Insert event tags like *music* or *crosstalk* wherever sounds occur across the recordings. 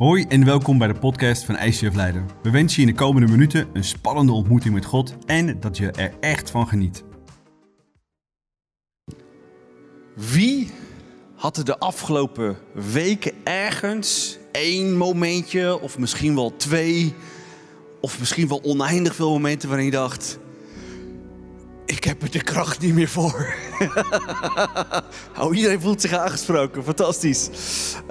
Hoi en welkom bij de podcast van ICF Leiden. We wensen je in de komende minuten een spannende ontmoeting met God en dat je er echt van geniet. Wie had er de afgelopen weken ergens één momentje, of misschien wel twee, of misschien wel oneindig veel momenten waarin je dacht: Ik heb er de kracht niet meer voor. oh, iedereen voelt zich aangesproken, fantastisch.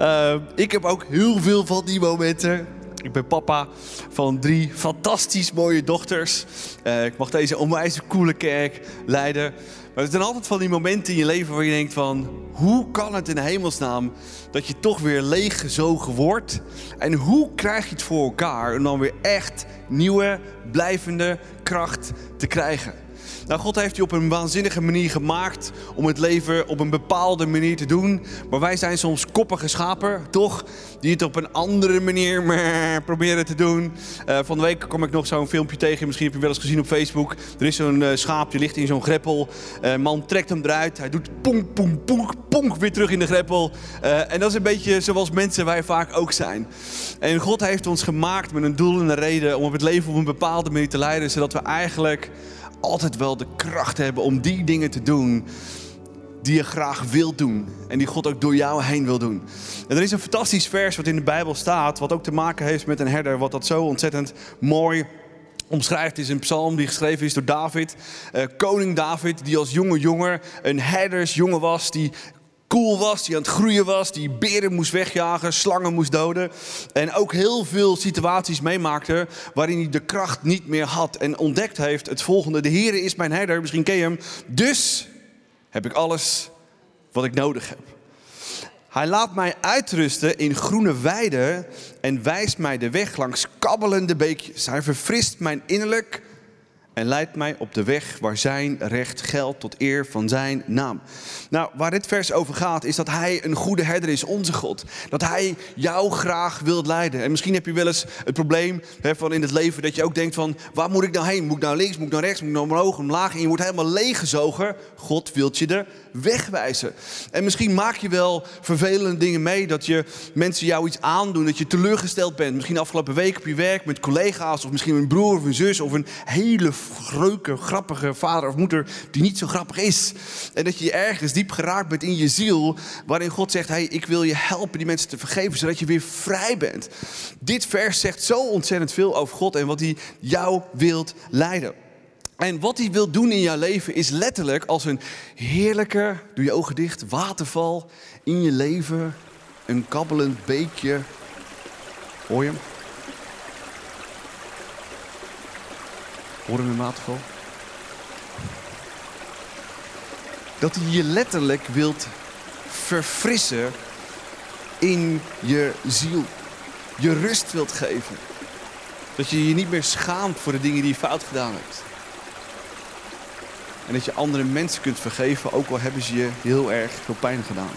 Uh, ik heb ook heel veel van die momenten. Ik ben papa van drie fantastisch mooie dochters. Uh, ik mag deze onwijs coole kerk leiden. Maar er zijn altijd van die momenten in je leven waar je denkt van... hoe kan het in hemelsnaam dat je toch weer leeggezogen wordt? En hoe krijg je het voor elkaar om dan weer echt nieuwe, blijvende kracht te krijgen? Nou, God heeft je op een waanzinnige manier gemaakt om het leven op een bepaalde manier te doen. Maar wij zijn soms koppige schapen, toch? Die het op een andere manier *laughs* proberen te doen. Uh, van de week kom ik nog zo'n filmpje tegen. Misschien heb je wel eens gezien op Facebook. Er is zo'n uh, schaap, die ligt in zo'n greppel. Uh, man trekt hem eruit. Hij doet ponk, ponk, ponk, ponk weer terug in de greppel. en dat is een beetje zoals mensen wij vaak ook zijn. En God heeft ons gemaakt met een doel en een reden om het leven op een bepaalde manier te leiden. Zodat we eigenlijk altijd wel de kracht hebben om die dingen te doen die je graag wilt doen. En die God ook door jou heen wil doen. En er is een fantastisch vers wat in de Bijbel staat, wat ook te maken heeft met een herder, wat dat zo ontzettend mooi omschrijft. is een psalm die geschreven is door David. Uh, koning David, die als jonge jonger een herdersjongen was, die cool was, die aan het groeien was, die beren moest wegjagen, slangen moest doden. En ook heel veel situaties meemaakte waarin hij de kracht niet meer had. En ontdekt heeft het volgende: De Heer is mijn herder, misschien ken je hem. Dus heb ik alles wat ik nodig heb. Hij laat mij uitrusten in groene weiden en wijst mij de weg langs kabbelende beekjes. Hij verfrist mijn innerlijk en leidt mij op de weg waar zijn recht geldt tot eer van zijn naam. Nou, waar dit vers over gaat, is dat hij een goede herder is, onze God. Dat hij jou graag wil leiden. En misschien heb je wel eens het probleem hè, van in het leven dat je ook denkt van, waar moet ik nou heen? Moet ik nou links, moet ik nou rechts, moet ik nou omhoog, omlaag? En je wordt helemaal leeggezogen. God wilt je er wegwijzen. En misschien maak je wel vervelende dingen mee, dat je mensen jou iets aandoen, dat je teleurgesteld bent. Misschien afgelopen week op je werk met collega's, of misschien een broer of een zus, of een hele greuke, grappige vader of moeder die niet zo grappig is. En dat je ergens diep geraakt bent in je ziel, waarin God zegt: hey, ik wil je helpen die mensen te vergeven, zodat je weer vrij bent. Dit vers zegt zo ontzettend veel over God en wat hij jou wilt leiden. En wat hij wil doen in jouw leven is letterlijk als een heerlijke, doe je ogen dicht, waterval in je leven. Een kabbelend beekje. Hoor je hem? Een waterval? Dat hij je letterlijk wilt verfrissen in je ziel. Je rust wilt geven. Dat je je niet meer schaamt voor de dingen die je fout gedaan hebt. En dat je andere mensen kunt vergeven, ook al hebben ze je heel erg veel pijn gedaan.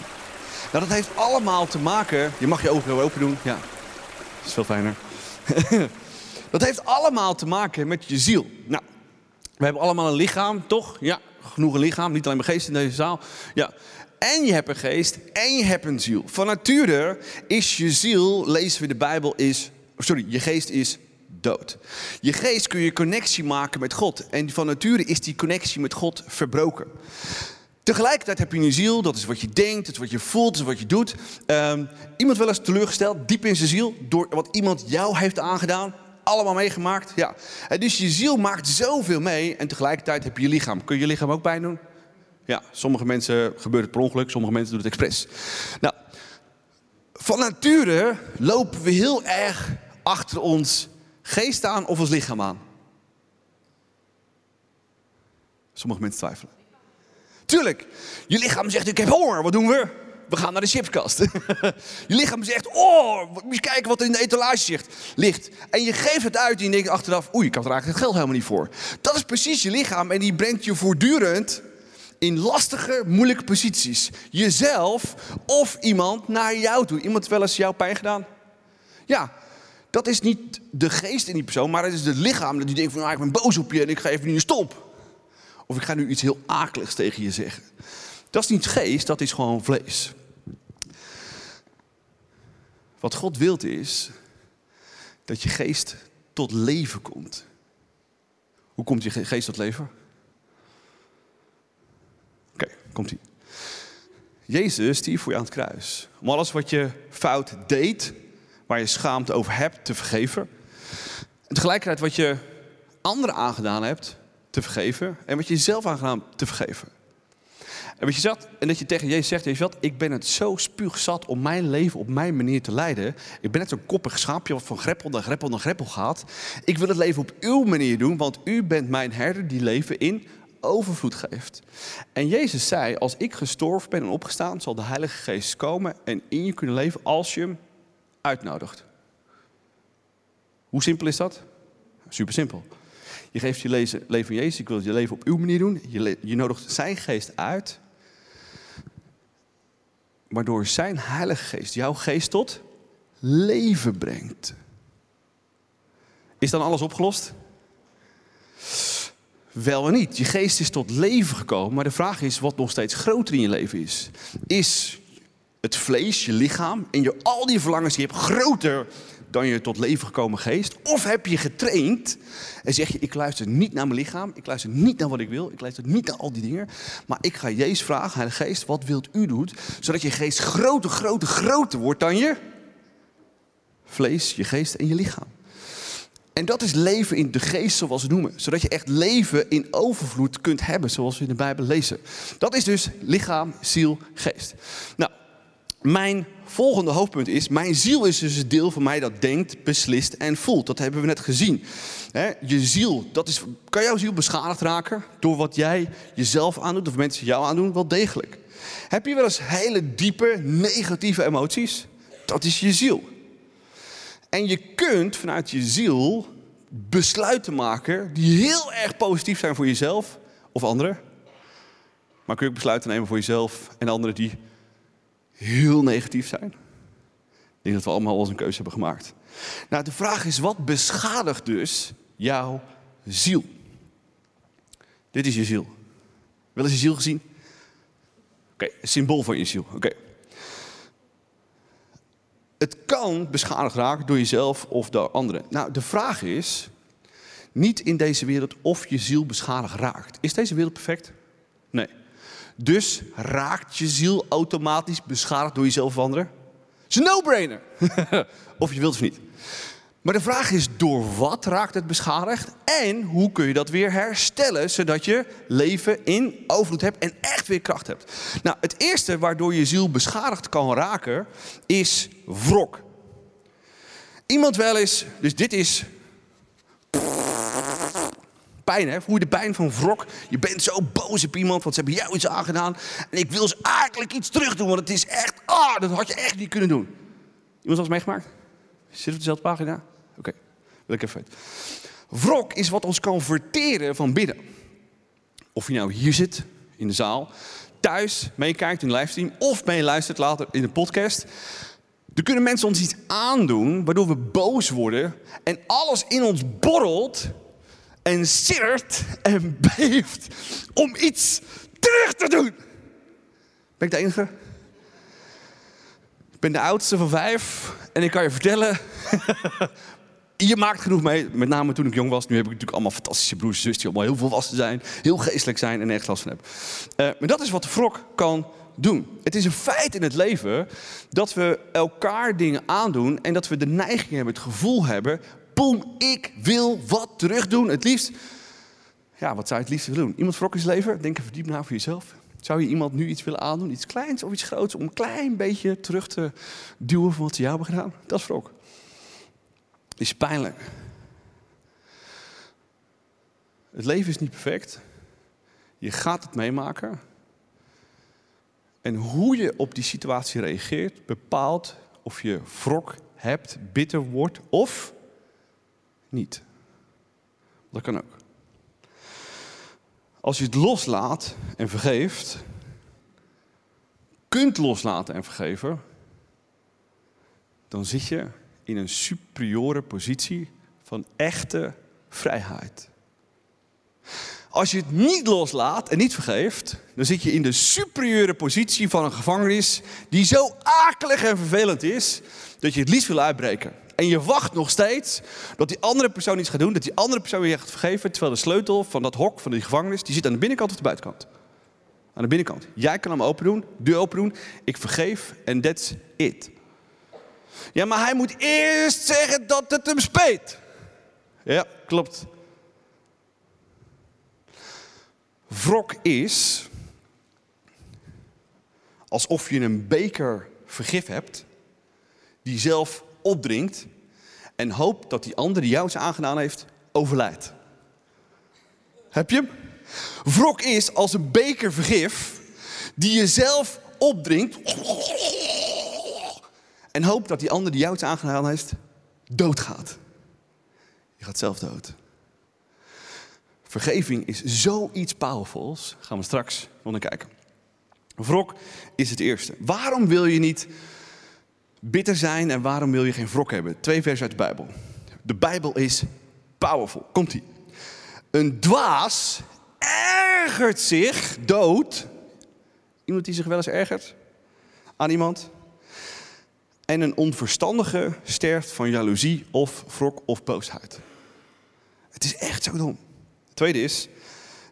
Nou, dat heeft allemaal te maken. Je mag je ogen open doen. Ja, dat is veel fijner. *laughs* dat heeft allemaal te maken met je ziel. Nou, we hebben allemaal een lichaam, toch? Ja, genoeg een lichaam. Niet alleen mijn geest in deze zaal. Ja. En je hebt een geest en je hebt een ziel. Van nature is je ziel, lezen we de Bijbel, is. Sorry, je geest is dood. Je geest kun je connectie maken met God. En van nature is die connectie met God verbroken. Tegelijkertijd heb je een ziel, dat is wat je denkt, dat is wat je voelt, dat is wat je doet. Um, iemand wel eens teleurgesteld, diep in zijn ziel, door wat iemand jou heeft aangedaan. Allemaal meegemaakt, ja. En dus je ziel maakt zoveel mee en tegelijkertijd heb je je lichaam. Kun je je lichaam ook pijn doen? Ja, sommige mensen gebeurt het per ongeluk, sommige mensen doen het expres. Nou, van nature lopen we heel erg achter ons geest aan of ons lichaam aan? Sommige mensen twijfelen. Tuurlijk, je lichaam zegt ik heb honger, wat doen we? We gaan naar de chipskast. *laughs* je lichaam zegt, oh, moet je kijken wat er in de etalage ligt. En je geeft het uit en je denkt achteraf, oei, ik had er eigenlijk het geld helemaal niet voor. Dat is precies je lichaam en die brengt je voortdurend in lastige, moeilijke posities. Jezelf of iemand naar jou toe. Iemand wel eens jouw pijn gedaan? Ja, dat is niet de geest in die persoon, maar het is het lichaam die denkt van, nou, ik ben boos op je en ik ga even nu een stop. Of ik ga nu iets heel akeligs tegen je zeggen. Dat is niet geest, dat is gewoon vlees. Wat God wilt is dat je geest tot leven komt. Hoe komt je geest tot leven? Oké, komt ie. Jezus stierf voor je aan het kruis. Om alles wat je fout deed, waar je schaamte over hebt, te vergeven. En tegelijkertijd wat je anderen aangedaan hebt, te vergeven. En wat je jezelf aangedaan hebt, te vergeven. En je en dat je tegen Jezus zegt, weet je wat, ik ben het zo spuugzat om mijn leven op mijn manier te leiden. Ik ben net zo'n koppig schaapje wat van greppel naar greppel naar greppel gaat. Ik wil het leven op uw manier doen, want u bent mijn herder die leven in overvloed geeft. En Jezus zei, als ik gestorven ben en opgestaan, zal de Heilige Geest komen en in je kunnen leven als je hem uitnodigt. Hoe simpel is dat? Super simpel. Je geeft je leven aan Jezus, ik wil je leven op uw manier doen. Je, je nodigt zijn geest uit waardoor zijn Heilige Geest jouw geest tot leven brengt. Is dan alles opgelost? Wel en niet. Je geest is tot leven gekomen, maar de vraag is wat nog steeds groter in je leven is. Is het vlees, je lichaam en je, al die verlangens die je hebt groter dan je tot leven gekomen geest? Of heb je getraind en zeg je, ik luister niet naar mijn lichaam, ik luister niet naar wat ik wil, ik luister niet naar al die dingen, maar ik ga Jezus vragen, Heilige Geest, wat wilt u doen, zodat je geest groter, groter, groter wordt dan je vlees, je geest en je lichaam. En dat is leven in de geest, zoals we noemen. Zodat je echt leven in overvloed kunt hebben, zoals we in de Bijbel lezen. Dat is dus lichaam, ziel, geest. Nou, mijn volgende hoofdpunt is, mijn ziel is dus het deel van mij dat denkt, beslist en voelt. Dat hebben we net gezien. je ziel, dat is, kan jouw ziel beschadigd raken door wat jij jezelf aandoet of mensen jou aandoen? Wel degelijk. Heb je wel eens hele diepe negatieve emoties? Dat is je ziel. En je kunt vanuit je ziel besluiten maken die heel erg positief zijn voor jezelf of anderen. Maar kun je ook besluiten nemen voor jezelf en anderen die heel negatief zijn. Ik denk dat we allemaal wel een keuze hebben gemaakt. Nou, de vraag is, wat beschadigt dus jouw ziel? Dit is je ziel. Wel eens je ziel gezien? Oké, symbool van je ziel. Oké. Het kan beschadigd raken door jezelf of door anderen. Nou, de vraag is, niet in deze wereld of je ziel beschadigd raakt. Is deze wereld perfect? Nee. Dus raakt je ziel automatisch beschadigd door jezelf of anderen? Het is een no-brainer. *laughs* of je wilt of niet. Maar de vraag is, door wat raakt het beschadigd? En hoe kun je dat weer herstellen, zodat je leven in overvloed hebt en echt weer kracht hebt? Nou, het eerste waardoor je ziel beschadigd kan raken, is wrok. Iemand wel eens, dus dit is pijn, hè? Voel je de pijn van wrok? Je bent zo boos op iemand, want ze hebben jou iets aangedaan. En ik wil ze eigenlijk iets terug doen, want het is echt, ah, dat had je echt niet kunnen doen. Iemand al meegemaakt? Zit op dezelfde pagina? Oké, wil ik even weten. Wrok is wat ons kan verteren van binnen. Of je nou hier zit, in de zaal, thuis meekijkt in de livestream, of meeluistert later in de podcast. Er kunnen mensen ons iets aandoen waardoor we boos worden en alles in ons borrelt en siddert en beeft om iets terug te doen. Ben ik de enige? Ik ben de oudste van vijf en ik kan je vertellen, *laughs* je maakt genoeg mee. Met name toen ik jong was. Nu heb ik natuurlijk allemaal fantastische broers en zussen die allemaal heel volwassen zijn, heel geestelijk zijn en echt last van hebben. Uh, maar dat is wat de wrok kan doen. Het is een feit in het leven dat we elkaar dingen aandoen en dat we de neiging hebben, het gevoel hebben boem, ik wil wat terug doen. Het liefst, ja, wat zou je het liefst willen doen? Iemand leven? Denk even diep na voor jezelf. Zou je iemand nu iets willen aandoen, iets kleins of iets groots, om een klein beetje terug te duwen van wat ze jou hebben gedaan? Dat is wrok. Is pijnlijk. Het leven is niet perfect. Je gaat het meemaken. En hoe je op die situatie reageert, bepaalt of je wrok hebt, bitter wordt of niet. Dat kan ook. Als je het loslaat en vergeeft, kunt loslaten en vergeven, dan zit je in een superiore positie van echte vrijheid. Als je het niet loslaat en niet vergeeft, dan zit je in de superieure positie van een gevangenis die zo akelig en vervelend is dat je het liefst wil uitbreken. En je wacht nog steeds dat die andere persoon iets gaat doen, dat die andere persoon je gaat vergeven, terwijl de sleutel van dat hok, van die gevangenis, die zit aan de binnenkant of de buitenkant. Aan de binnenkant. Jij kan hem open doen, deur open doen, ik vergeef en that's it. Ja, maar hij moet eerst zeggen dat het hem speet. Ja, klopt. Wrok is alsof je een beker vergif hebt die zelf opdringt en hoopt dat die ander die jou iets aangedaan heeft, overlijdt. Heb je hem? Wrok is als een beker vergif die je zelf opdringt en hoopt dat die ander die jou iets aangedaan heeft, doodgaat. Je gaat zelf dood. Vergeving is zoiets powerfuls. Gaan we straks naar kijken. Wrok is het eerste. Waarom wil je niet bitter zijn en waarom wil je geen wrok hebben? Twee versen uit de Bijbel. De Bijbel is powerful. Komt-ie. Een dwaas ergert zich dood. Iemand die zich wel eens ergert aan iemand. En een onverstandige sterft van jaloezie of wrok of boosheid. Het is echt zo dom. Tweede is,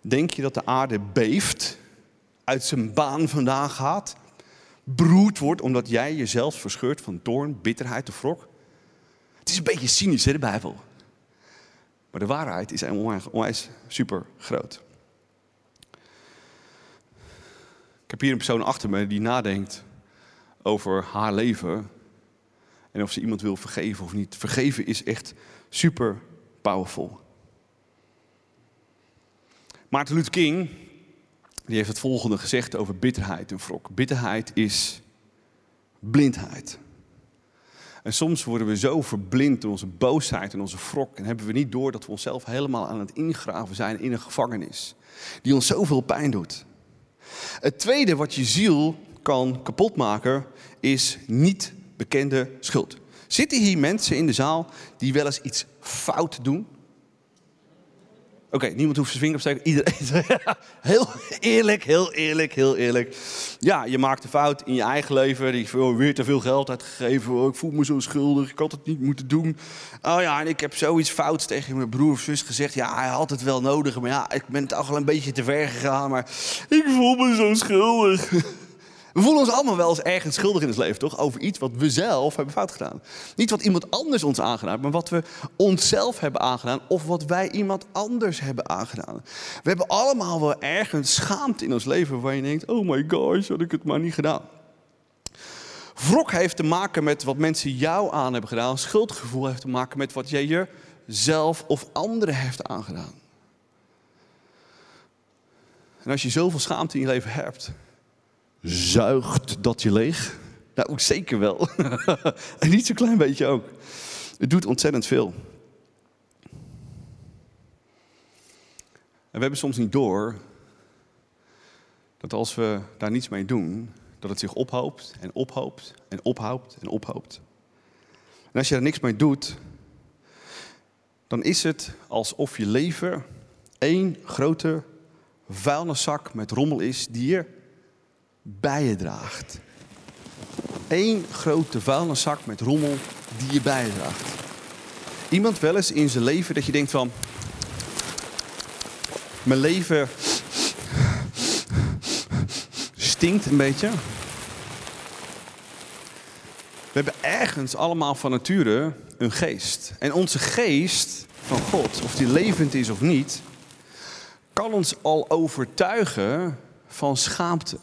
denk je dat de aarde beeft, uit zijn baan vandaan gaat, broed wordt omdat jij jezelf verscheurt van toorn, bitterheid of wrok? Het is een beetje cynisch, hè, de Bijbel. Maar de waarheid is onwijs super groot. Ik heb hier een persoon achter me die nadenkt over haar leven en of ze iemand wil vergeven of niet. Vergeven is echt super powerful. Maarten Luther King die heeft het volgende gezegd over bitterheid en wrok. Bitterheid is blindheid. En soms worden we zo verblind door onze boosheid en onze wrok en hebben we niet door dat we onszelf helemaal aan het ingraven zijn in een gevangenis die ons zoveel pijn doet. Het tweede wat je ziel kan kapotmaken is niet bekende schuld. Zitten hier mensen in de zaal die wel eens iets fout doen? Oké, niemand hoeft zijn vinger op te steken. Iedereen. *laughs* heel eerlijk, heel eerlijk, heel eerlijk. Ja, je maakt een fout in je eigen leven. Heb oh, weer te veel geld uitgegeven. Oh, ik voel me zo schuldig. Ik had het niet moeten doen. Oh ja, en ik heb zoiets fouts tegen mijn broer of zus gezegd. Ja, hij had het wel nodig. Maar ja, ik ben toch wel een beetje te ver gegaan. Maar ik voel me zo schuldig. *laughs* We voelen ons allemaal wel eens ergens schuldig in het leven, toch? Over iets wat we zelf hebben fout gedaan. Niet wat iemand anders ons aangedaan maar wat we onszelf hebben aangedaan of wat wij iemand anders hebben aangedaan. We hebben allemaal wel ergens schaamte in ons leven waar je denkt, oh my gosh, had ik het maar niet gedaan. Wrok heeft te maken met wat mensen jou aan hebben gedaan. Schuldgevoel heeft te maken met wat jij jezelf of anderen heeft aangedaan. En als je zoveel schaamte in je leven hebt, Zuigt dat je leeg? Nou, zeker wel. *laughs* en niet zo'n klein beetje ook. Het doet ontzettend veel. En we hebben soms niet door dat als we daar niets mee doen, dat het zich ophoopt en ophoopt en ophoopt en ophoopt. En als je er niks mee doet, dan is het alsof je leven één grote vuilniszak met rommel is die je bij je draagt. Eén grote vuilniszak met rommel die je bij je draagt. Iemand wel eens in zijn leven dat je denkt van... Mijn leven stinkt een beetje. We hebben ergens allemaal van nature een geest. En onze geest van God, of die levend is of niet, kan ons al overtuigen van schaamte.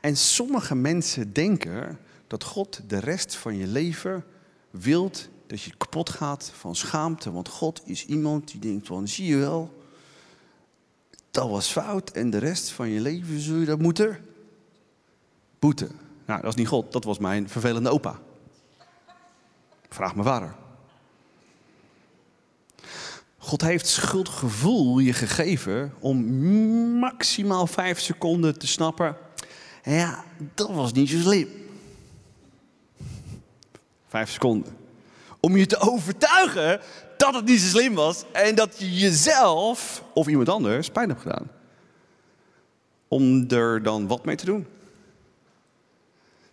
En sommige mensen denken dat God de rest van je leven wilt dat je kapot gaat van schaamte. Want God is iemand die denkt van, zie je wel, dat was fout en de rest van je leven zul je dat moeten boeten. Nou, dat is niet God, dat was mijn vervelende opa. Vraag me waar. God heeft schuldgevoel je gegeven om maximaal vijf seconden te snappen ja, dat was niet zo slim. Vijf seconden. om je te overtuigen dat het niet zo slim was en dat je jezelf of iemand anders pijn hebt gedaan. Om er dan wat mee te doen.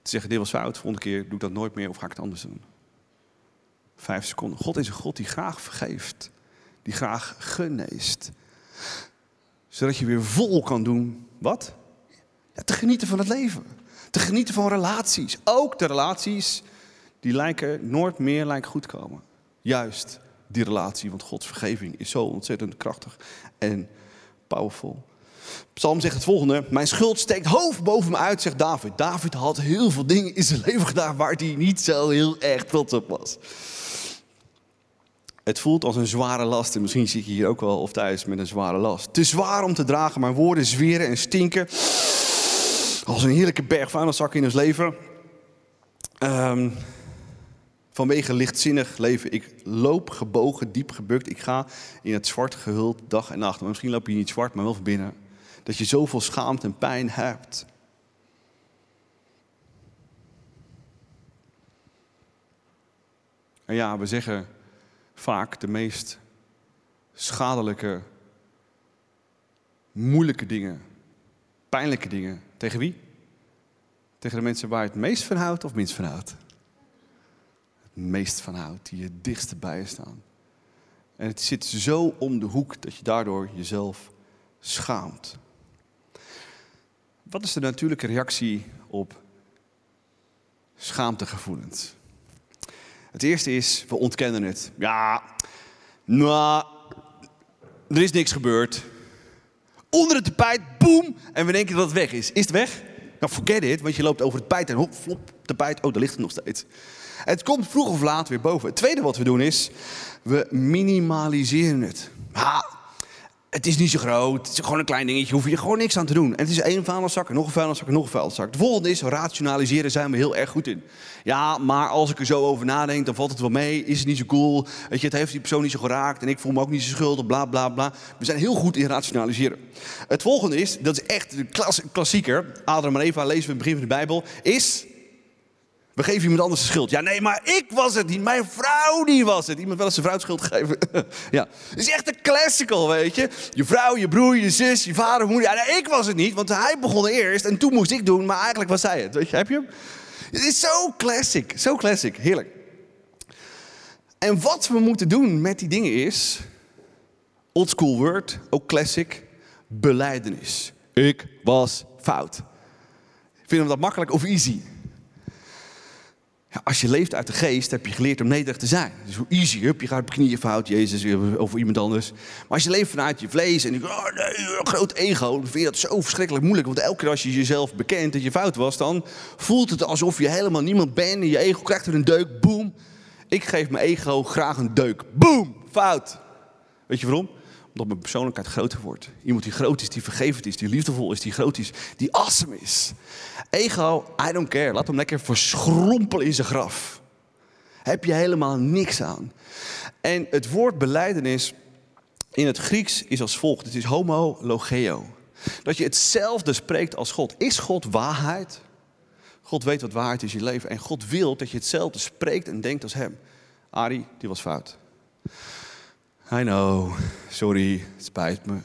Te zeggen, dit was fout, volgende keer doe ik dat nooit meer of ga ik het anders doen. Vijf seconden. God is een God die graag vergeeft. Die graag geneest. Zodat je weer vol kan doen. Wat? Te genieten van het leven. Te genieten van relaties. Ook de relaties die lijken nooit meer lijken goed komen. Juist die relatie, want Gods vergeving is zo ontzettend krachtig en powerful. Psalm zegt het volgende: Mijn schuld steekt hoofd boven me uit, zegt David. David had heel veel dingen in zijn leven gedaan waar hij niet zo heel erg trots op was. Het voelt als een zware last. En misschien zit je hier ook wel of thuis met een zware last. Te zwaar om te dragen. Mijn woorden zweren en stinken. Als een heerlijke berg vuilniszak in ons leven. Um, vanwege lichtzinnig leven. Ik loop gebogen, diep gebukt. Ik ga in het zwart gehuld dag en nacht. Maar misschien loop je niet zwart, maar wel van binnen. Dat je zoveel schaamte en pijn hebt. En ja, we zeggen vaak de meest schadelijke, moeilijke dingen, pijnlijke dingen. Tegen wie? Tegen de mensen waar je het meest van houdt of minst van houdt? Het meest van houdt, die je dichtst bij staan. En het zit zo om de hoek dat je daardoor jezelf schaamt. Wat is de natuurlijke reactie op schaamtegevoelens? Het eerste is, we ontkennen het. Ja, nou, er is niks gebeurd. Onder het tapijt, boem, en we denken dat het weg is. Is het weg? Nou, forget it, want je loopt over het tapijt en hop, flop, tapijt, oh, daar ligt het nog steeds. Het komt vroeg of laat weer boven. Het tweede wat we doen is, we minimaliseren het. Ha, het is niet zo groot, het is gewoon een klein dingetje, hoef je gewoon niks aan te doen. En het is één vuilniszak, en nog een vuilniszak, en nog een vuilniszak. De volgende is, rationaliseren zijn we heel erg goed in. Ja, maar als ik er zo over nadenk, dan valt het wel mee, is het niet zo cool. Weet je, het heeft die persoon niet zo geraakt, en ik voel me ook niet zo schuldig, bla bla bla. We zijn heel goed in rationaliseren. Het volgende is, dat is echt de klassieker, Adam en Eva lezen we in het begin van de Bijbel, is we geven iemand anders de schuld. Ja, nee, maar ik was het niet. Mijn vrouw die was het. Iemand wel eens zijn vrouw schuld geven. *laughs* ja, het is echt een classical, weet je. Je vrouw, je broer, je zus, je vader, moeder. Ja, nee, ik was het niet, want hij begon eerst en toen moest ik doen, maar eigenlijk was zij het. Weet je, heb je hem? Het is zo classic, zo classic, heerlijk. En wat we moeten doen met die dingen is, oldschool word, ook classic, beleidenis. Ik was fout. Vinden we dat makkelijk of easy? Ja, als je leeft uit de geest, heb je geleerd om nederig te zijn. Dus hoe easy, hup, je gaat op knieën fout, Jezus of iemand anders. Maar als je leeft vanuit je vlees en je oh nee, groot ego, dan vind je dat zo verschrikkelijk moeilijk. Want elke keer als je jezelf bekent dat je fout was, dan voelt het alsof je helemaal niemand bent. En je ego krijgt er een deuk, boem. Ik geef mijn ego graag een deuk, boem, fout. Weet je waarom? Omdat mijn persoonlijkheid groter wordt. Iemand die groot is, die vergevend is, die liefdevol is, die groot is, die awesome is. Ego, I don't care. Laat hem lekker verschrompelen in zijn graf. Heb je helemaal niks aan. En het woord beleidenis in het Grieks is als volgt. Het is homologeo. Dat je hetzelfde spreekt als God. Is God waarheid? God weet wat waarheid is in je leven. En God wil dat je hetzelfde spreekt en denkt als hem. Ari, die was fout. I know, sorry, het spijt me.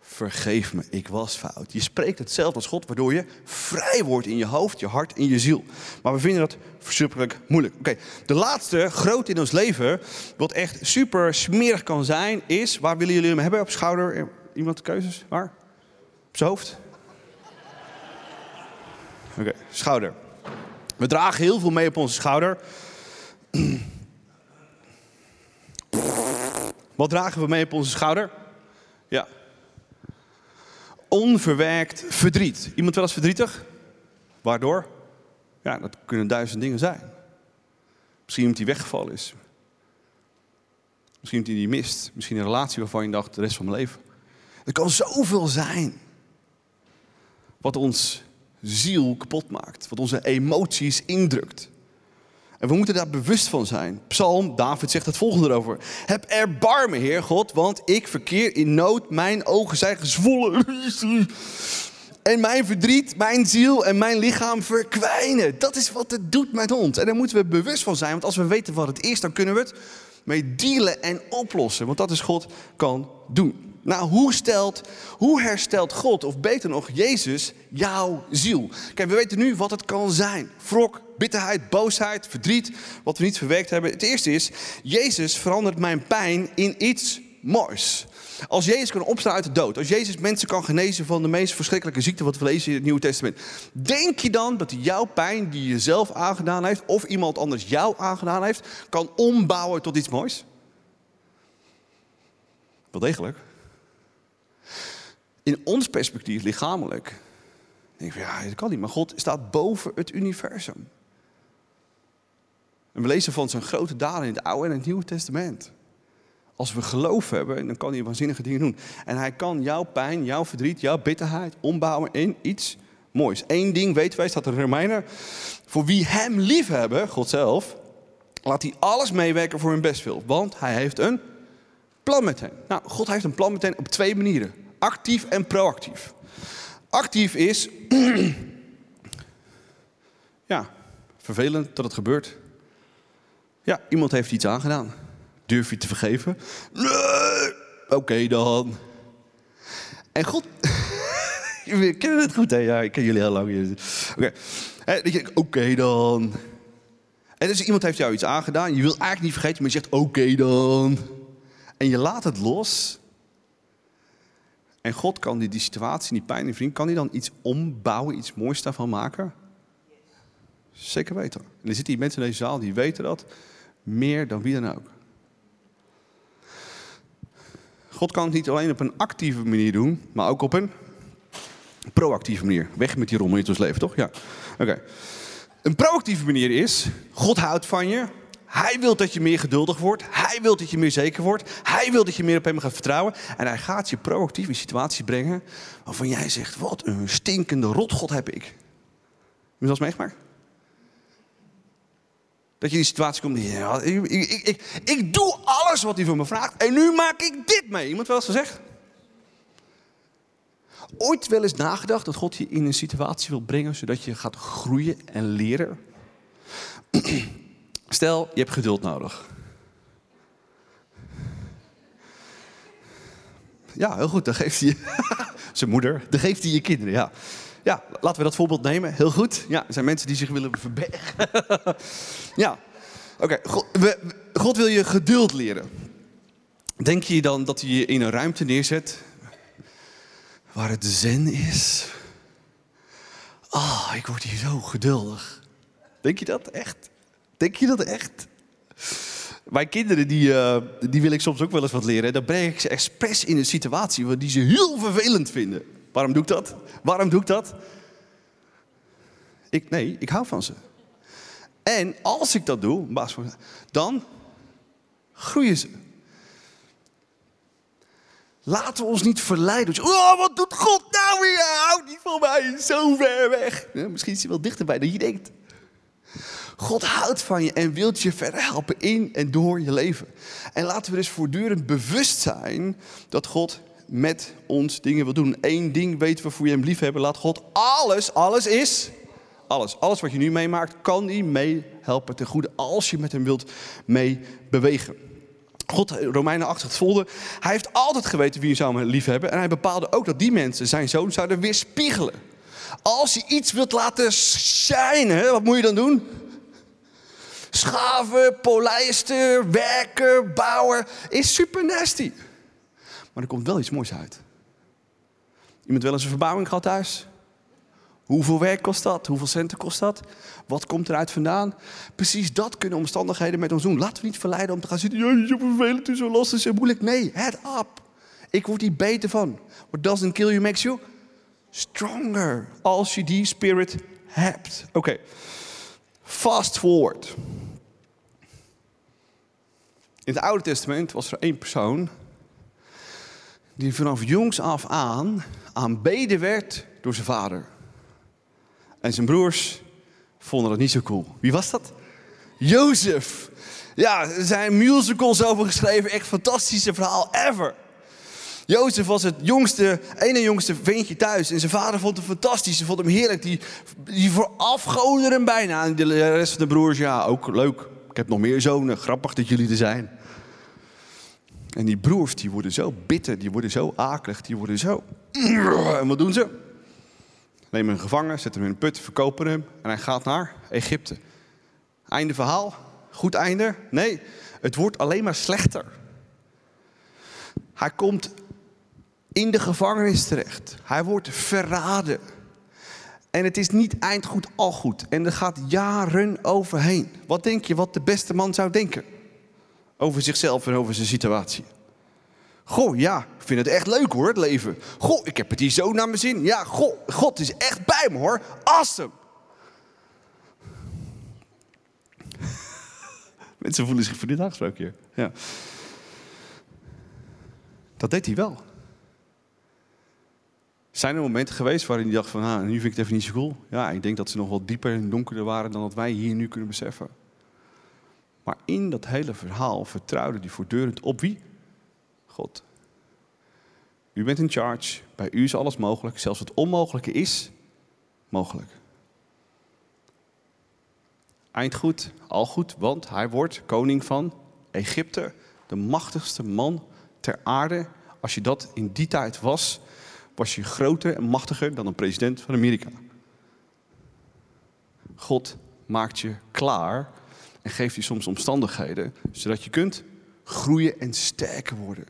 Vergeef me, ik was fout. Je spreekt hetzelfde als God, waardoor je vrij wordt in je hoofd, je hart en je ziel. Maar we vinden dat verschrikkelijk moeilijk. Oké, de laatste groot in ons leven, wat echt super smerig kan zijn, is... Waar willen jullie hem hebben? Op schouder? Iemand keuzes? Waar? Op zijn hoofd? Oké, schouder. We dragen heel veel mee op onze schouder. *clears throat* Wat dragen we mee op onze schouder? Ja. Onverwerkt verdriet. Iemand wel eens verdrietig? Waardoor? Ja, dat kunnen duizend dingen zijn. Misschien iemand die weggevallen is. Misschien iemand die die mist. Misschien een relatie waarvan je dacht de rest van mijn leven. Er kan zoveel zijn. Wat ons ziel kapot maakt. Wat onze emoties indrukt. En we moeten daar bewust van zijn. Psalm, David zegt het volgende erover. Heb erbarmen, Heer God, want ik verkeer in nood. Mijn ogen zijn gezwollen. *laughs* en mijn verdriet, mijn ziel en mijn lichaam verkwijnen. Dat is wat het doet met ons. En daar moeten we bewust van zijn. Want als we weten wat het is, dan kunnen we het mee dealen en oplossen. Want dat is God kan doen. Nou, hoe, stelt, hoe herstelt God, of beter nog Jezus, jouw ziel? Kijk, we weten nu wat het kan zijn. Wrok, bitterheid, boosheid, verdriet, wat we niet verwerkt hebben. Het eerste is, Jezus verandert mijn pijn in iets moois. Als Jezus kan opstaan uit de dood, als Jezus mensen kan genezen van de meest verschrikkelijke ziekte wat we lezen in het Nieuwe Testament, denk je dan dat jouw pijn die je zelf aangedaan heeft of iemand anders jou aangedaan heeft, kan ombouwen tot iets moois? Wel degelijk. In ons perspectief, lichamelijk, denk ik, ja, dat kan niet. Maar God staat boven het universum. En we lezen van zijn grote daden in het Oude en het Nieuwe Testament. Als we geloof hebben, dan kan hij waanzinnige dingen doen. En hij kan jouw pijn, jouw verdriet, jouw bitterheid ombouwen in iets moois. Eén ding weten wij, staat in Romeinen. Voor wie hem lief hebben, God zelf, laat hij alles meewerken voor hun bestwil. Want hij heeft een plan met hen. Nou, God heeft een plan met hen op twee manieren. Actief en proactief. Actief is, *clears throat* ja, vervelend dat het gebeurt. Ja, iemand heeft iets aangedaan. Durf je te vergeven? Nee. Oké dan. En God. *laughs* We kennen het goed, hè? Ja, ik ken jullie heel lang. Oké. Okay. Oké dan. En dus iemand heeft jou iets aangedaan. Je wil eigenlijk niet vergeten, maar je zegt oké dan. En je laat het los. En God kan die, die situatie, die pijn en vriend, kan hij dan iets ombouwen, iets moois daarvan maken? Zeker weten. En er zitten hier mensen in deze zaal die weten dat meer dan wie dan ook. God kan het niet alleen op een actieve manier doen, maar ook op een proactieve manier. Weg met die rommel in ons leven, toch? Ja. Oké. Een proactieve manier is, God houdt van je. Hij wil dat je meer geduldig wordt. Hij wil dat je meer zeker wordt. Hij wil dat je meer op hem gaat vertrouwen. En hij gaat je proactief in situaties brengen waarvan jij zegt, wat een stinkende rotgod heb ik. Heb je meegemaakt? Dat je in die situatie komt, ja, ik, ik, ik, ik, doe alles wat hij van me vraagt en nu maak ik dit mee. Iemand wel eens gezegd? Ooit wel eens nagedacht dat God je in een situatie wil brengen zodat je gaat groeien en leren? *clears throat* Stel, je hebt geduld nodig. Ja, heel goed, dan geeft hij *laughs* zijn moeder, dan geeft hij je kinderen, ja. Ja, laten we dat voorbeeld nemen. Heel goed. Ja, er zijn mensen die zich willen verbergen. *laughs* ja, oké. God, wil je geduld leren. Denk je dan dat hij je in een ruimte neerzet waar het zen is? Ah, oh, ik word hier zo geduldig. Denk je dat echt? Denk je dat echt? Mijn kinderen, die, uh, die wil ik soms ook wel eens wat leren. Dan breng ik ze expres in een situatie die ze heel vervelend vinden. Waarom doe ik dat? Waarom doe ik dat? Ik, nee, ik hou van ze. En als ik dat doe, dan groeien ze. Laten we ons niet verleiden. Oh, wat doet God nou weer? Houd niet van mij, zo ver weg. Ja, misschien is hij wel dichterbij dan je denkt. God houdt van je en wilt je verder helpen in en door je leven. En laten we dus voortdurend bewust zijn dat God met ons dingen wil doen. Eén ding weten we voor je hem lief hebben. Laat God alles, alles is. Alles, alles wat je nu meemaakt, kan hij meehelpen ten goede als je met hem wilt meebewegen. God, Romeinen 8 het volgende. Hij heeft altijd geweten wie je zou lief hebben. En hij bepaalde ook dat die mensen zijn zoon zouden weerspiegelen. Als je iets wilt laten schijnen, wat moet je dan doen? Schaven, polijsten, werken, bouwen. Is super nasty. Maar er komt wel iets moois uit. Iemand wel eens een verbouwing gehad thuis? Hoeveel werk kost dat? Hoeveel centen kost dat? Wat komt eruit vandaan? Precies dat kunnen omstandigheden met ons doen. Laten we niet verleiden om te gaan zitten. Ja, zo vervelend, is zo lastig, zo moeilijk. Nee, head up. Ik word hier beter van. What doesn't kill you makes you stronger. Als je die spirit hebt. Oké. Fast forward. In het Oude Testament was er één persoon die vanaf jongs af aan aanbeden werd door zijn vader. En zijn broers vonden dat niet zo cool. Wie was dat? Jozef. Ja, er zijn musicals over geschreven. Echt fantastische verhaal ever. Jozef was het jongste, ene jongste ventje thuis. En zijn vader vond hem fantastisch. Ze vond hem heerlijk. Die, die verafgoden hem bijna. En de rest van de broers, ja, ook leuk. Ik heb nog meer zonen. Grappig dat jullie er zijn. En die broers, die worden zo bitter. Die worden zo akelig. Die worden zo... *clears throat* En wat doen ze? Nemen hem gevangen, zetten hem in een put, verkopen hem. En hij gaat naar Egypte. Einde verhaal. Goed einde? Nee, het wordt alleen maar slechter. Hij komt in de gevangenis terecht. Hij wordt verraden. En het is niet eindgoed al goed. En er gaat jaren overheen. Wat denk je wat de beste man zou denken? Over zichzelf en over zijn situatie. Goh, ja, ik vind het echt leuk hoor, het leven. Goh, ik heb het hier zo naar mijn zin. Ja, goh, God is echt bij me hoor. Awesome. *laughs* Mensen voelen zich voor dit aangesproken hier. Ja. Dat deed hij wel. Zijn er momenten geweest waarin hij dacht van, ah, nu vind ik het even niet zo cool? Ja, ik denk dat ze nog wel dieper en donkerder waren dan dat wij hier nu kunnen beseffen. Maar in dat hele verhaal vertrouwde hij voortdurend op wie? God. U bent in charge, bij u is alles mogelijk, zelfs het onmogelijke is mogelijk. Eind goed, al goed, want hij wordt koning van Egypte, de machtigste man ter aarde. Als je dat in die tijd was, was je groter en machtiger dan een president van Amerika. God maakt je klaar en geeft je soms omstandigheden, zodat je kunt groeien en sterker worden.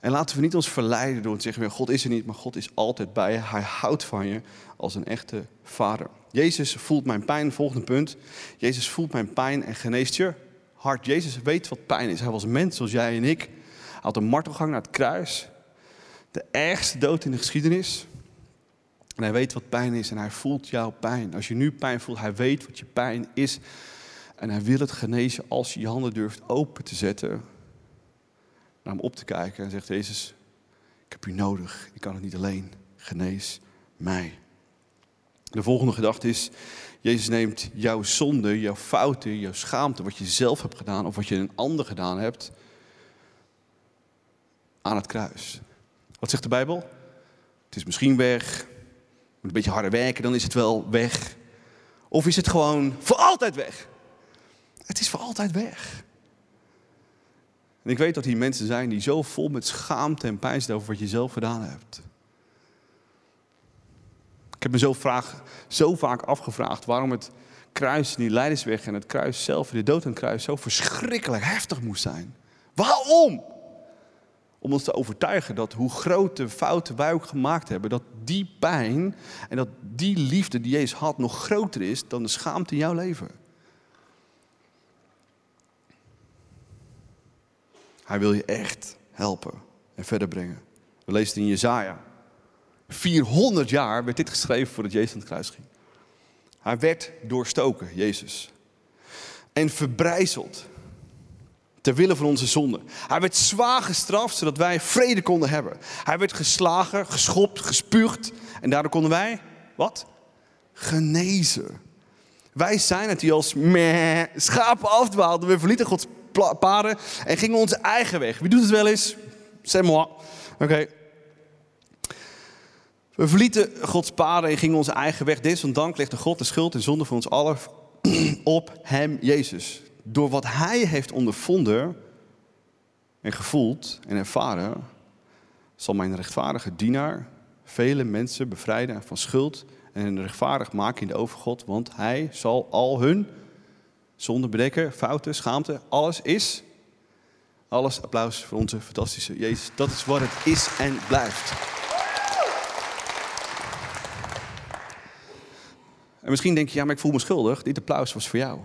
En laten we niet ons verleiden door te zeggen, God is er niet, maar God is altijd bij je. Hij houdt van je als een echte vader. Jezus voelt mijn pijn, volgende punt. Jezus voelt mijn pijn en geneest je hart. Jezus weet wat pijn is. Hij was mens zoals jij en ik. Hij had een martelgang naar het kruis. De ergste dood in de geschiedenis. En hij weet wat pijn is en hij voelt jouw pijn. Als je nu pijn voelt, hij weet wat je pijn is. En hij wil het genezen als je je handen durft open te zetten. Naar hem op te kijken en zegt Jezus, ik heb u nodig. Ik kan het niet alleen. Genees mij. De volgende gedachte is, Jezus neemt jouw zonde, jouw fouten, jouw schaamte, wat je zelf hebt gedaan of wat je een ander gedaan hebt, aan het kruis. Wat zegt de Bijbel? Het is misschien weg, moet een beetje harder werken, dan is het wel weg. Of is het gewoon voor altijd weg? Het is voor altijd weg. En ik weet dat hier mensen zijn die zo vol met schaamte en pijn zitten over wat je zelf gedaan hebt. Ik heb me zo, zo vaak afgevraagd waarom het kruis die leidersweg en het kruis zelf, de dood aan het kruis, zo verschrikkelijk heftig moest zijn. Waarom? Om ons te overtuigen dat hoe grote fouten wij ook gemaakt hebben, dat die pijn en dat die liefde die Jezus had nog groter is dan de schaamte in jouw leven. Hij wil je echt helpen en verder brengen. We lezen het in Jezaja. 400 jaar werd dit geschreven voordat Jezus aan het kruis ging. Hij werd doorstoken, Jezus. En verbrijzeld. Ter wille van onze zonde. Hij werd zwaar gestraft zodat wij vrede konden hebben. Hij werd geslagen, geschopt, gespuugd. En daardoor konden wij, wat? Genezen. Wij zijn het die als meh, schapen afdwaalden. We verlieten Gods paden en gingen onze eigen weg. Wie doet het wel eens? C'est moi. Oké. We verlieten Gods paden en gingen onze eigen weg. Desondanks legde God de schuld en zonde voor ons allen *clears throat* op hem, Jezus. Door wat hij heeft ondervonden en gevoeld en ervaren, zal mijn rechtvaardige dienaar vele mensen bevrijden van schuld en hen rechtvaardig maken in de overgod, want hij zal al hun zonde bedekken, fouten, schaamte, alles is. Alles applaus voor onze fantastische Jezus. Dat is wat het is en blijft. En misschien denk je, ja, maar ik voel me schuldig. Dit applaus was voor jou.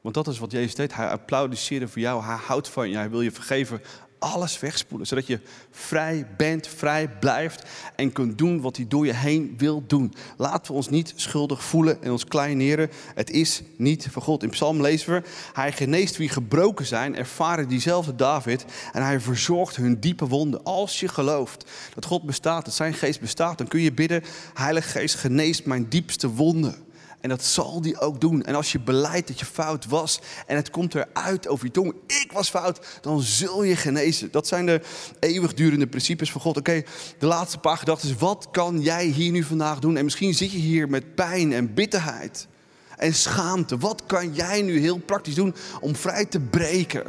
Want dat is wat Jezus deed. Hij applaudisseerde voor jou. Hij houdt van je. Hij wil je vergeven alles wegspoelen. Zodat je vrij bent, vrij blijft en kunt doen wat hij door je heen wil doen. Laten we ons niet schuldig voelen en ons kleineren. Het is niet van God. In Psalm lezen we, hij geneest wie gebroken zijn, ervaren diezelfde David. En hij verzorgt hun diepe wonden. Als je gelooft dat God bestaat, dat zijn geest bestaat, dan kun je bidden, Heilige Geest geneest mijn diepste wonden. En dat zal die ook doen. En als je beleidt dat je fout was en het komt eruit over je tong, ik was fout, dan zul je genezen. Dat zijn de eeuwigdurende principes van God. Oké, de laatste paar gedachten. Wat kan jij hier nu vandaag doen? En misschien zit je hier met pijn en bitterheid en schaamte. Wat kan jij nu heel praktisch doen om vrij te breken?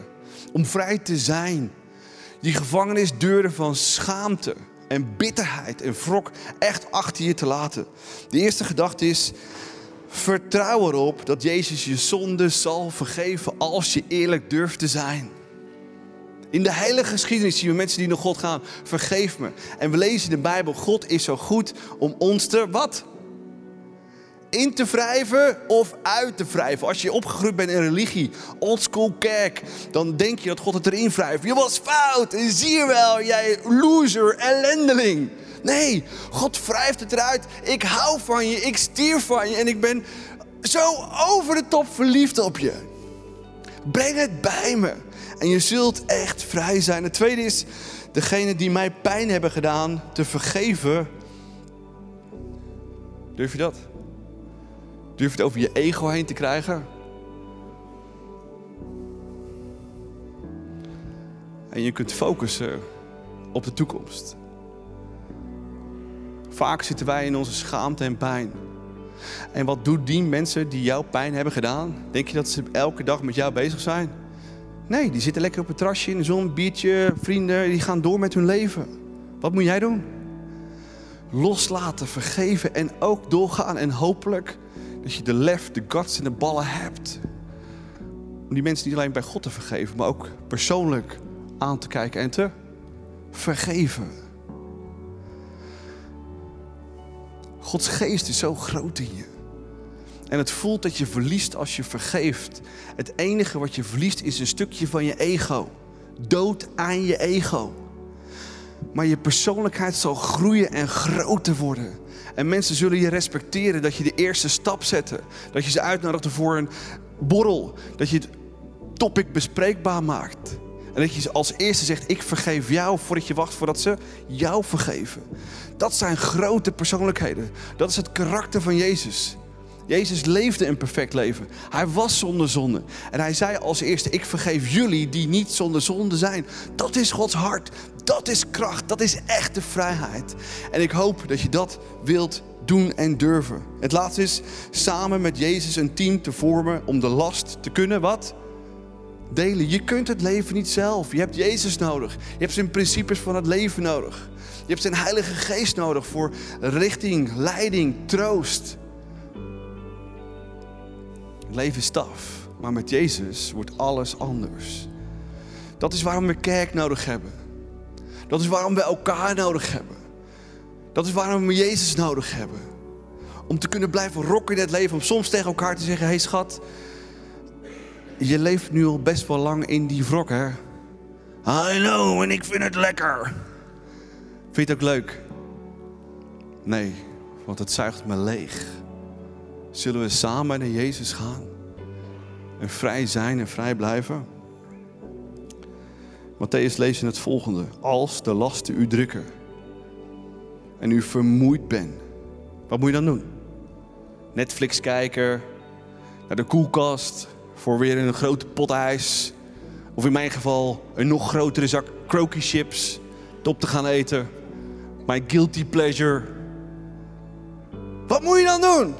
Om vrij te zijn? Die gevangenisdeuren van schaamte en bitterheid en wrok echt achter je te laten. De eerste gedachte is, vertrouw erop dat Jezus je zonde zal vergeven als je eerlijk durft te zijn. In de hele geschiedenis zien we mensen die naar God gaan, vergeef me. En we lezen in de Bijbel, God is zo goed om ons te, wat? in te wrijven of uit te wrijven. Als je opgegroeid bent in religie, oldschool kerk, dan denk je dat God het erin wrijft. Je was fout en zie je wel, jij loser, ellendeling. Nee, God wrijft het eruit. Ik hou van je, ik stier van je en ik ben zo over de top verliefd op je. Breng het bij me en je zult echt vrij zijn. Het tweede is, degene die mij pijn hebben gedaan, te vergeven. Durf je dat? Durf je het over je ego heen te krijgen? En je kunt focussen op de toekomst. Vaak zitten wij in onze schaamte en pijn. En wat doen die mensen die jouw pijn hebben gedaan? Denk je dat ze elke dag met jou bezig zijn? Nee, die zitten lekker op het terrasje in de zon, biertje, vrienden, die gaan door met hun leven. Wat moet jij doen? Loslaten, vergeven en ook doorgaan. En hopelijk dat je de lef, de guts en de ballen hebt. Om die mensen niet alleen bij God te vergeven, maar ook persoonlijk aan te kijken en te vergeven. Gods geest is zo groot in je. En het voelt dat je verliest als je vergeeft. Het enige wat je verliest is een stukje van je ego. Dood aan je ego. Maar je persoonlijkheid zal groeien en groter worden. En mensen zullen je respecteren dat je de eerste stap zette. Dat je ze uitnodigde voor een borrel. Dat je het topic bespreekbaar maakt. En dat je als eerste zegt, ik vergeef jou voordat je wacht voordat ze jou vergeven. Dat zijn grote persoonlijkheden. Dat is het karakter van Jezus. Jezus leefde een perfect leven. Hij was zonder zonde. En hij zei als eerste, ik vergeef jullie die niet zonder zonde zijn. Dat is Gods hart. Dat is kracht. Dat is echte vrijheid. En ik hoop dat je dat wilt doen en durven. Het laatste is samen met Jezus een team te vormen om de last te kunnen wat? Delen. Je kunt het leven niet zelf. Je hebt Jezus nodig. Je hebt zijn principes van het leven nodig. Je hebt zijn Heilige Geest nodig voor richting, leiding, troost. Het leven is taf, maar met Jezus wordt alles anders. Dat is waarom we kerk nodig hebben. Dat is waarom we elkaar nodig hebben. Dat is waarom we Jezus nodig hebben. Om te kunnen blijven rocken in het leven. Om soms tegen elkaar te zeggen: Hé hey schat, je leeft nu al best wel lang in die wrok, hè? I know, en ik vind het lekker. Vind je het ook leuk? Nee, want het zuigt me leeg. Zullen we samen naar Jezus gaan? En vrij zijn en vrij blijven? Matthäus leest in het volgende. Als de lasten u drukken en u vermoeid bent, wat moet je dan doen? Netflix kijken, naar de koelkast voor weer een grote pot ijs. Of in mijn geval een nog grotere zak croaky chips op te gaan eten. My guilty pleasure. Wat moet je dan doen?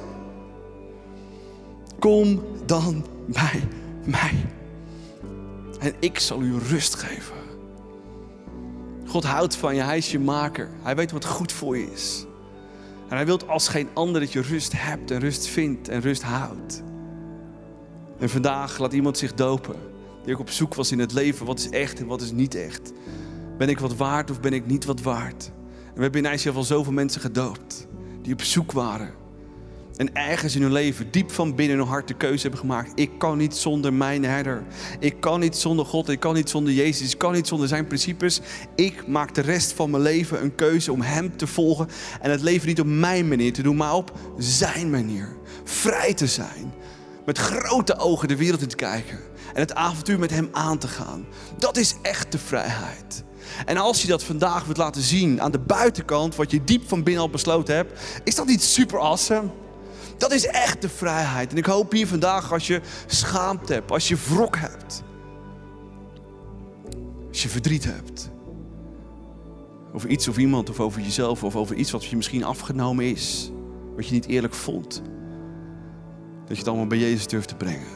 Kom dan bij mij. En ik zal u rust geven. God houdt van je, hij is je maker. Hij weet wat goed voor je is. En hij wil als geen ander dat je rust hebt en rust vindt en rust houdt. En vandaag laat iemand zich dopen. Die ook op zoek was in het leven. Wat is echt en wat is niet echt? Ben ik wat waard of ben ik niet wat waard? En we hebben in ICF al zoveel mensen gedoopt. Die op zoek waren en ergens in hun leven, diep van binnen hun hart, de keuze hebben gemaakt. Ik kan niet zonder mijn herder. Ik kan niet zonder God. Ik kan niet zonder Jezus. Ik kan niet zonder zijn principes. Ik maak de rest van mijn leven een keuze om Hem te volgen. En het leven niet op mijn manier te doen, maar op zijn manier. Vrij te zijn. Met grote ogen de wereld in te kijken. En het avontuur met Hem aan te gaan. Dat is echte vrijheid. En als je dat vandaag wilt laten zien aan de buitenkant, wat je diep van binnen al besloten hebt, is dat niet super awesome? Dat is echte vrijheid. En ik hoop hier vandaag als je schaamte hebt, als je wrok hebt, als je verdriet hebt. Over iets of iemand of over jezelf of over iets wat je misschien afgenomen is. Wat je niet eerlijk vond. Dat je het allemaal bij Jezus durft te brengen.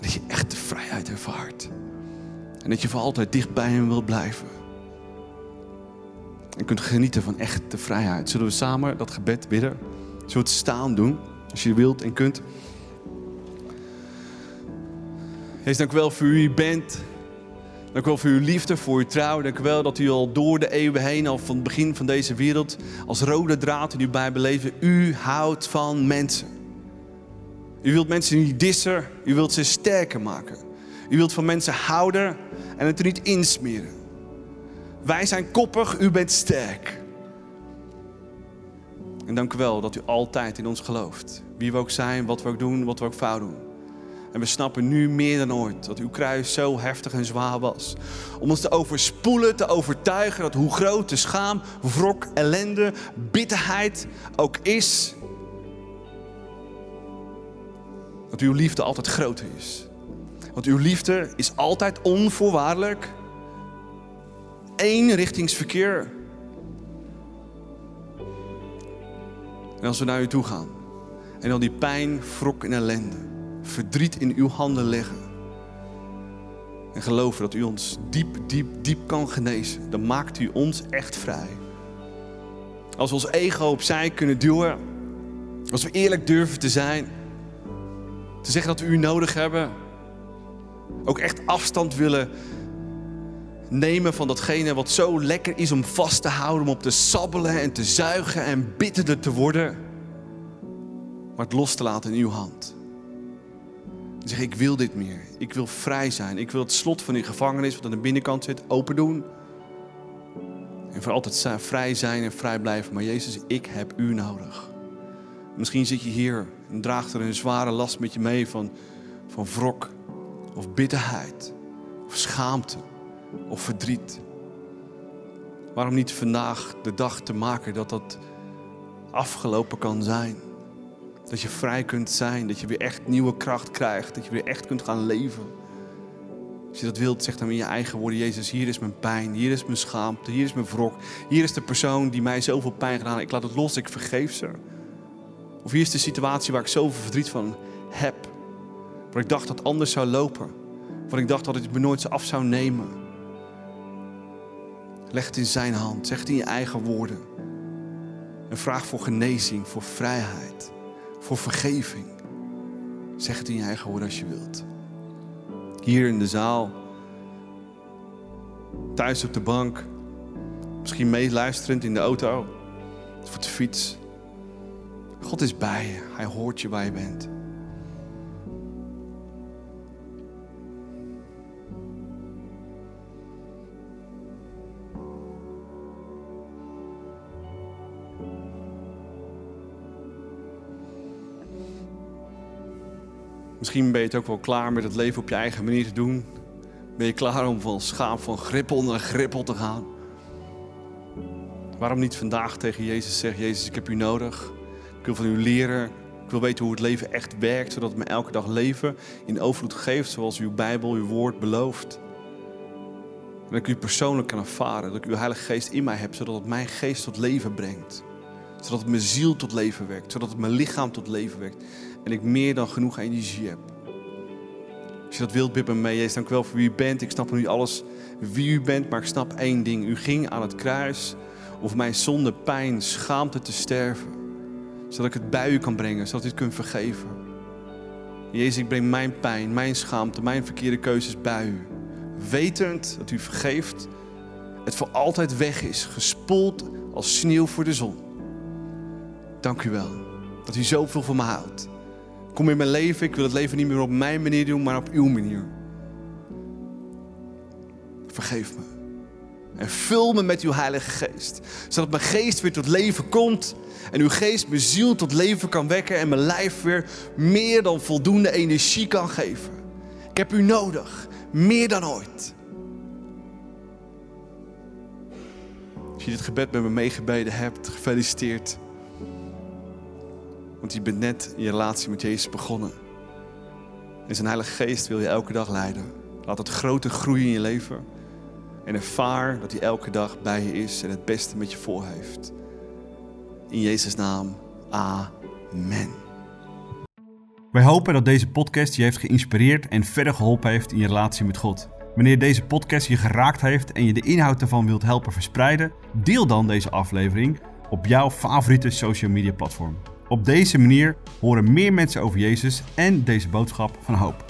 Dat je echt de vrijheid ervaart. En dat je voor altijd dicht bij Hem wilt blijven. En kunt genieten van echte vrijheid. Zullen we samen dat gebed bidden? Zullen we het staan doen? Als je wilt en kunt. Heer, dank u wel voor u bent. Dank u wel voor uw liefde, voor uw trouw. Dank u wel dat u al door de eeuwen heen, al van het begin van deze wereld, als rode draad in uw Bijbel leven, u houdt van mensen. U wilt mensen niet dissen, u wilt ze sterker maken. U wilt van mensen houden en het er niet insmeren. Wij zijn koppig, u bent sterk. En dank u wel dat u altijd in ons gelooft. Wie we ook zijn, wat we ook doen, wat we ook fout doen. En we snappen nu meer dan ooit dat uw kruis zo heftig en zwaar was. Om ons te overspoelen, te overtuigen dat hoe groot de schaam, wrok, ellende, bitterheid ook is. Dat uw liefde altijd groter is. Want uw liefde is altijd onvoorwaardelijk. Eenrichtingsverkeer. En als we naar u toe gaan en dan die pijn, wrok en ellende verdriet in uw handen leggen. En geloven dat u ons diep, diep, diep kan genezen. Dan maakt u ons echt vrij. Als we ons ego opzij kunnen duwen. Als we eerlijk durven te zijn. Te zeggen dat we u nodig hebben. Ook echt afstand willen nemen van datgene wat zo lekker is om vast te houden. Om op te sabbelen en te zuigen en bitterder te worden. Maar het los te laten in uw hand. Zeg ik wil dit meer. Ik wil vrij zijn. Ik wil het slot van die gevangenis wat aan de binnenkant zit open doen. En voor altijd vrij zijn en vrij blijven. Maar Jezus, ik heb u nodig. Misschien zit je hier en draagt er een zware last met je mee van, van wrok of bitterheid of schaamte of verdriet. Waarom niet vandaag de dag te maken dat dat afgelopen kan zijn? Dat je vrij kunt zijn, dat je weer echt nieuwe kracht krijgt, dat je weer echt kunt gaan leven. Als je dat wilt, zeg dan in je eigen woorden: Jezus, hier is mijn pijn, hier is mijn schaamte, hier is mijn wrok, hier is de persoon die mij zoveel pijn gedaan heeft. Ik laat het los, ik vergeef ze. Of hier is de situatie waar ik zoveel verdriet van heb, waar ik dacht dat anders zou lopen, waar ik dacht dat het me nooit af zou nemen. Leg het in zijn hand, zeg het in je eigen woorden. En vraag voor genezing, voor vrijheid voor vergeving. Zeg het in je eigen woorden als je wilt. Hier in de zaal, thuis op de bank, misschien meeluisterend in de auto, of de fiets. God is bij je, Hij hoort je waar je bent. Misschien ben je het ook wel klaar met het leven op je eigen manier te doen. Ben je klaar om van schaap van grippel naar grippel te gaan? Waarom niet vandaag tegen Jezus zeggen: Jezus, ik heb u nodig. Ik wil van u leren. Ik wil weten hoe het leven echt werkt, zodat het me elke dag leven in overvloed geeft, zoals uw Bijbel, uw woord belooft. En dat ik u persoonlijk kan ervaren, dat ik uw Heilige Geest in mij heb, zodat het mijn geest tot leven brengt. Zodat het mijn ziel tot leven werkt, zodat het mijn lichaam tot leven werkt. En ik meer dan genoeg energie heb. Als je dat wilt, bid me mee. Jezus, dank u wel voor wie u bent. Ik snap nu alles wie u bent, maar ik snap één ding. U ging aan het kruis om mijn zonde, pijn, schaamte te sterven. Zodat ik het bij u kan brengen, zodat u het kunt vergeven. Jezus, ik breng mijn pijn, mijn schaamte, mijn verkeerde keuzes bij u. Wetend dat u vergeeft, het voor altijd weg is, gespoeld als sneeuw voor de zon. Dank u wel dat u zoveel van me houdt. Kom in mijn leven. Ik wil het leven niet meer op mijn manier doen, maar op uw manier. Vergeef me. En vul me met uw Heilige Geest. Zodat mijn geest weer tot leven komt. En uw geest mijn ziel tot leven kan wekken. En mijn lijf weer meer dan voldoende energie kan geven. Ik heb u nodig. Meer dan ooit. Als je dit gebed met me meegebeden hebt, gefeliciteerd. Want je bent net in je relatie met Jezus begonnen. En zijn Heilige Geest wil je elke dag leiden. Laat het grote groeien in je leven. En ervaar dat hij elke dag bij je is en het beste met je voor heeft. In Jezus' naam, amen. Wij hopen dat deze podcast je heeft geïnspireerd en verder geholpen heeft in je relatie met God. Wanneer deze podcast je geraakt heeft en je de inhoud ervan wilt helpen verspreiden, deel dan deze aflevering op jouw favoriete social media platform. Op deze manier horen meer mensen over Jezus en deze boodschap van hoop.